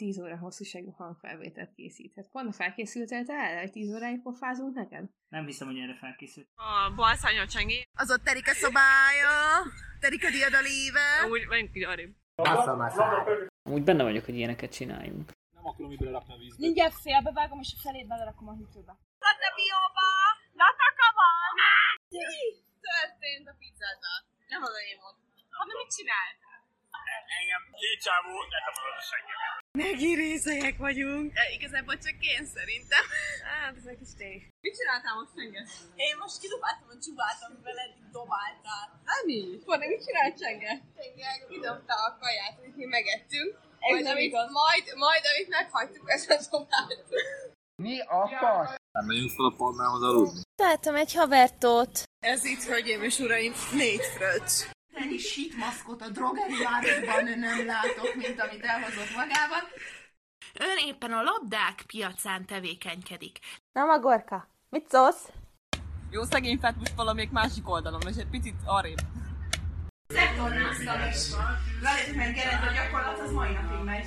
10 óra hosszúságú hangfelvételt készíthet. Pont felkészültél te erre, hogy 10 óráig pofázunk neked? Nem hiszem, hogy erre felkészült. A balszányol csengi. Az ott terik a szobája, terik a diadalíve. Úgy, menjünk így arrébb. Úgy benne vagyok, hogy ilyeneket csináljunk. Nem akarom így belerakni a vízbe. Mindjárt félbevágom, és a felét belerakom a hűtőbe. Történt a pizzával. Nem az én volt. Hanem mit csináltál? Engem két csávó letapadott a seggemet. Megint részegek vagyunk. E, igazából csak én szerintem. Hát, ez egy kis tény. Mit csináltál most Csenge? Én most kidobáltam a csubát, amivel eddig dobáltál. Ami? Fordé, mit csinált Csenge? Tényleg kidobta a kaját, amit mi megettünk. Ez Majd, nem amit, igaz. majd, majd, amit meghagytuk, ezt a dobált. Nem megyünk fel a palmához aludni. Találtam egy havertót. Ez itt, hölgyeim és uraim, négy fröccs. Ennyi shit maszkot a drogeriárokban nem látok, mint amit elhozott magával. Ön éppen a labdák piacán tevékenykedik. Na, Magorka, mit szólsz? Jó, szegény fetmus valamelyik másik oldalon, és egy picit arrébb. Szektornáztam is. Veletek meg Gerend, a gyakorlat az mai napig megy.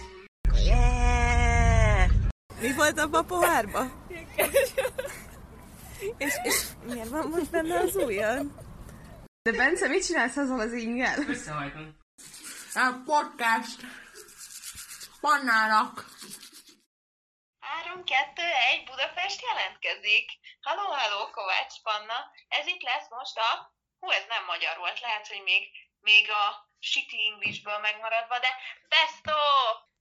Mi volt abban a pohárba? és, és miért van most benne az ujjad? De Bence, mit csinálsz azzal az ingel? Összehajtom. A podcast. Pannának. 3, 2, 1, Budapest jelentkezik. Halló, halló, Kovács Panna. Ez itt lesz most a... Hú, ez nem magyar volt, lehet, hogy még, még a shitty Englishből megmaradva, de besto!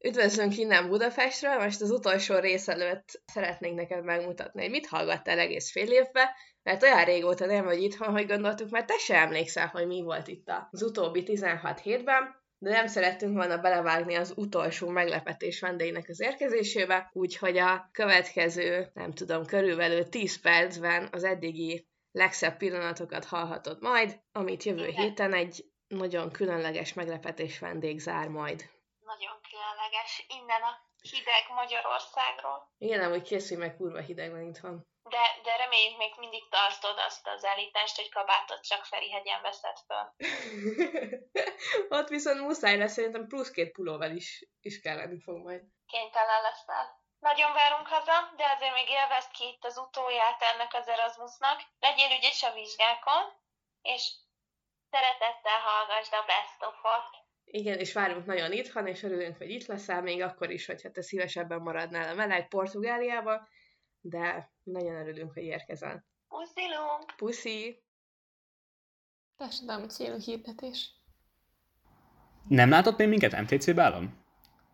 Üdvözlünk innen Budapestről, most az utolsó rész előtt szeretnénk neked megmutatni, hogy mit hallgattál egész fél évbe, mert olyan régóta nem vagy itthon, hogy gondoltuk, mert te se emlékszel, hogy mi volt itt az utóbbi 16 hétben, de nem szerettünk volna belevágni az utolsó meglepetés vendégnek az érkezésébe, úgyhogy a következő, nem tudom, körülbelül 10 percben az eddigi legszebb pillanatokat hallhatod majd, amit jövő héten egy nagyon különleges meglepetés vendég zár majd. Nagyon különleges. Innen a hideg Magyarországról. Igen, amúgy készülj meg, kurva hideg van itthon. De, de reméljük még mindig tartod azt az állítást, hogy kabátot csak Ferihegyen veszed föl. Ott viszont muszáj lesz, szerintem plusz két pulóval is, is kelleni fog majd. Kénytelen leszel. Nagyon várunk haza, de azért még élvezd ki itt az utóját ennek az Erasmusnak. Legyél ügyes a vizsgákon, és szeretettel hallgassd a best of-ot. Igen, és várunk nagyon itthon, és örülünk, hogy itt leszel, még akkor is, hogyha te szívesebben maradnál a meleg Portugáliába, de nagyon örülünk, hogy érkezel. Puszilunk! Puszi! Társadalmi célú hirdetés. Nem látott még minket MTC-be állam?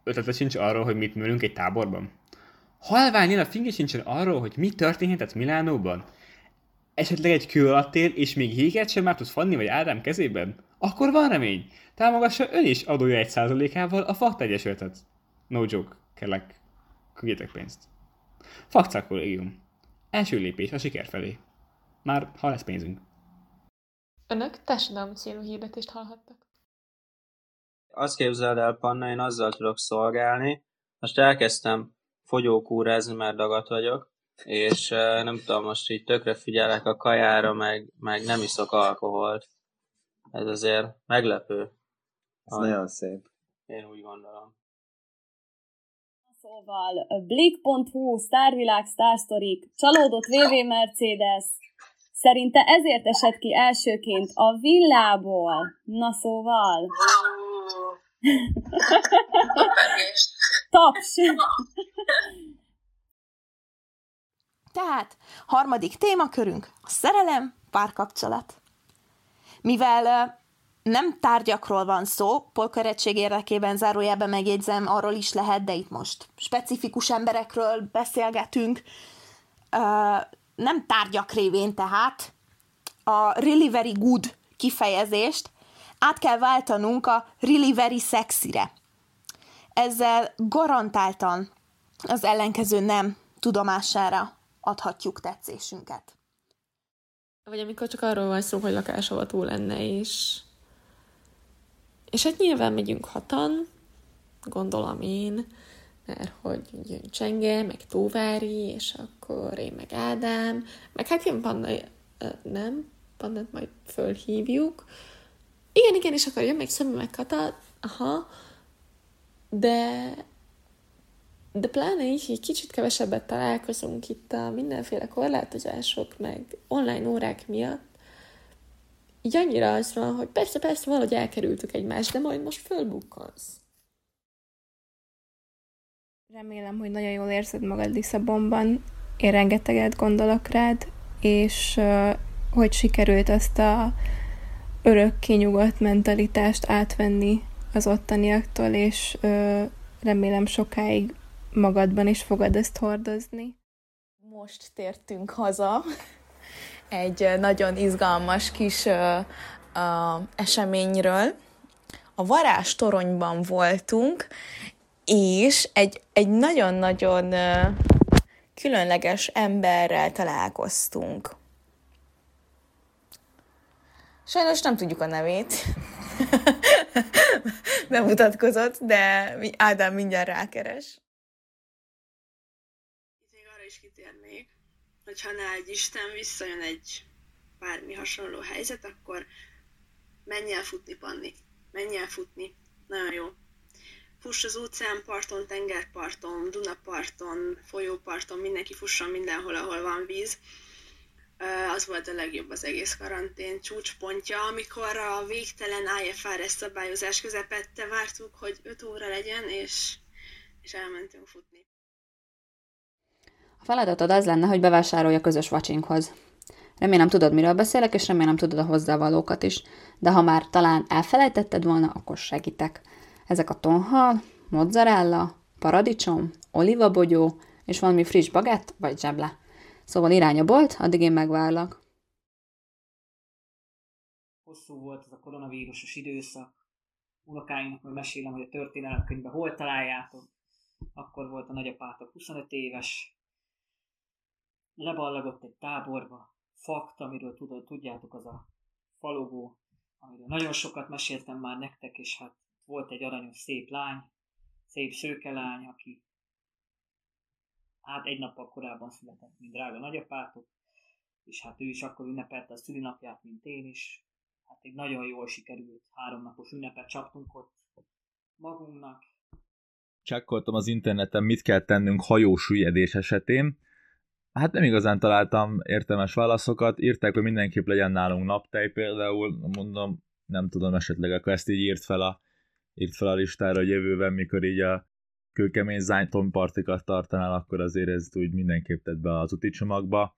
Ötlete sincs arról, hogy mit műlünk egy táborban? Halványnél a fingé sincsen arról, hogy mi történhetett Milánóban? Esetleg egy kő alatt él, és még jéget sem már tud fanni vagy Ádám kezében? Akkor van remény! Támogassa ön is adója egy százalékával a Fakta Egyesületet. No joke, kellek. Küldjetek pénzt. Fakta kollégium. Első lépés a siker felé. Már ha lesz pénzünk. Önök társadalmi célú hirdetést hallhattak. Azt képzeld el, Panna, én azzal tudok szolgálni. Most elkezdtem fogyókúrázni, mert dagat vagyok, és nem tudom, most így tökre figyelek a kajára, meg, meg nem iszok alkoholt. Ez azért meglepő. Ez nagyon szép. Én úgy gondolom. Szóval Blik.hu, Sztárvilág, Sztársztorik, csalódott VV Mercedes, Szerinte ezért esett ki elsőként a villából. Na szóval. Taps! Tehát, harmadik témakörünk, a szerelem, párkapcsolat. Mivel nem tárgyakról van szó, polkörettség érdekében zárójelben megjegyzem, arról is lehet, de itt most specifikus emberekről beszélgetünk, nem tárgyak révén tehát a really very good kifejezést át kell váltanunk a really very sexy-re. Ezzel garantáltan az ellenkező nem tudomására adhatjuk tetszésünket. Vagy amikor csak arról van szó, hogy lakásavató lenne, és és hát nyilván megyünk hatan, gondolom én, mert hogy jön Csenge, meg Tóvári, és akkor én meg Ádám, meg hát jön Panna, nem, Pannát majd fölhívjuk. Igen, igen, és akkor jön még Szemű, meg Kata, aha, de de pláne így, egy kicsit kevesebbet találkozunk itt a mindenféle korlátozások, meg online órák miatt, így annyira az van, hogy persze, persze, valahogy elkerültük egymást, de majd most fölbukkansz. Remélem, hogy nagyon jól érzed magad Lisszabonban. Én rengeteget gondolok rád, és hogy sikerült azt a örök kinyugodt mentalitást átvenni az ottaniaktól, és remélem sokáig magadban is fogad ezt hordozni. Most tértünk haza egy nagyon izgalmas kis uh, uh, eseményről. A varázs toronyban voltunk, és egy, egy nagyon-nagyon uh, különleges emberrel találkoztunk. Sajnos nem tudjuk a nevét. Bemutatkozott, de Ádám mindjárt rákeres. Kitérnék, hogy ha ne egy Isten visszajön egy bármi hasonló helyzet, akkor menj el futni, Panni. Menj el futni. Nagyon jó. Fuss az óceánparton, tengerparton, Dunaparton, folyóparton, mindenki fusson mindenhol, ahol van víz az volt a legjobb az egész karantén csúcspontja, amikor a végtelen IFRS szabályozás közepette vártuk, hogy 5 óra legyen, és, és elmentünk futni. A feladatod az lenne, hogy bevásárolj a közös vacsinkhoz. Remélem tudod, miről beszélek, és remélem tudod a hozzávalókat is. De ha már talán elfelejtetted volna, akkor segítek. Ezek a tonhal, mozzarella, paradicsom, olivabogyó és valami friss bagett vagy zseble. Szóval irány a bolt, addig én megvárlak. Hosszú volt ez a koronavírusos időszak. Unokáinknak majd mesélem, hogy a történelemkönyvben hol találjátok. Akkor volt a nagyapátok 25 éves. Leballagott egy táborba. Fakt, amiről tudod, tudjátok, az a falogó, amiről nagyon sokat meséltem már nektek, és hát volt egy aranyos szép lány, szép szőke lány, aki hát egy nappal korábban született, mint drága nagyapátok, és hát ő is akkor ünnepelte a szülinapját, mint én is. Hát egy nagyon jól sikerült háromnapos ünnepet csaptunk ott magunknak. Csekkoltam az interneten, mit kell tennünk hajósüllyedés esetén. Hát nem igazán találtam értelmes válaszokat. Írták, hogy mindenképp legyen nálunk naptej például. Mondom, nem tudom, esetleg akkor ezt így írt fel a, írt fel a listára a jövőben, mikor így a kőkemény zánytonpartikat tartanál, akkor azért ezt úgy mindenképp tett be az úti csomagba.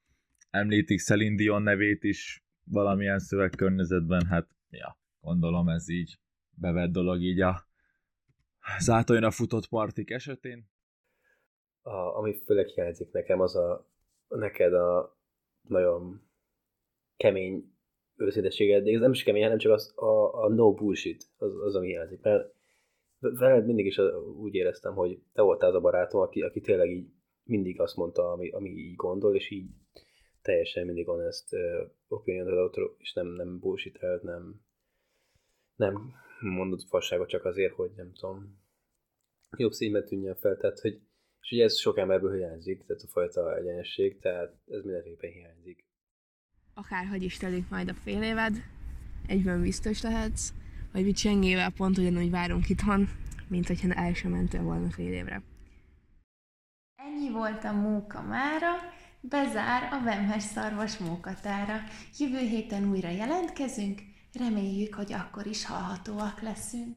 Említik Celine Dion nevét is valamilyen szövegkörnyezetben, hát ja, gondolom ez így bevett dolog így a zátonyon a futott partik esetén. A, ami főleg hiányzik nekem, az a neked a nagyon kemény őszintességed, de ez nem is kemény, hanem csak az, a, a no bullshit, az, az ami hiányzik. Mert veled mindig is úgy éreztem, hogy te voltál az a barátom, aki, aki tényleg így mindig azt mondta, ami, ami így gondol, és így teljesen mindig honest uh, opinion adott, és nem, nem bullshit nem, nem mondott fasságot csak azért, hogy nem tudom, jobb színben tűnjön fel, tehát hogy és ugye ez sok emberből hiányzik, tehát a fajta egyenesség, tehát ez mindenképpen hiányzik. Akárhogy is telik majd a fél éved, egyben biztos lehetsz, vagy mi csengével pont ugyanúgy várunk itthon, mint hogyha el sem mentél volna fél évre. Ennyi volt a móka mára, bezár a Vemhes szarvas mókatára. Jövő héten újra jelentkezünk, reméljük, hogy akkor is hallhatóak leszünk.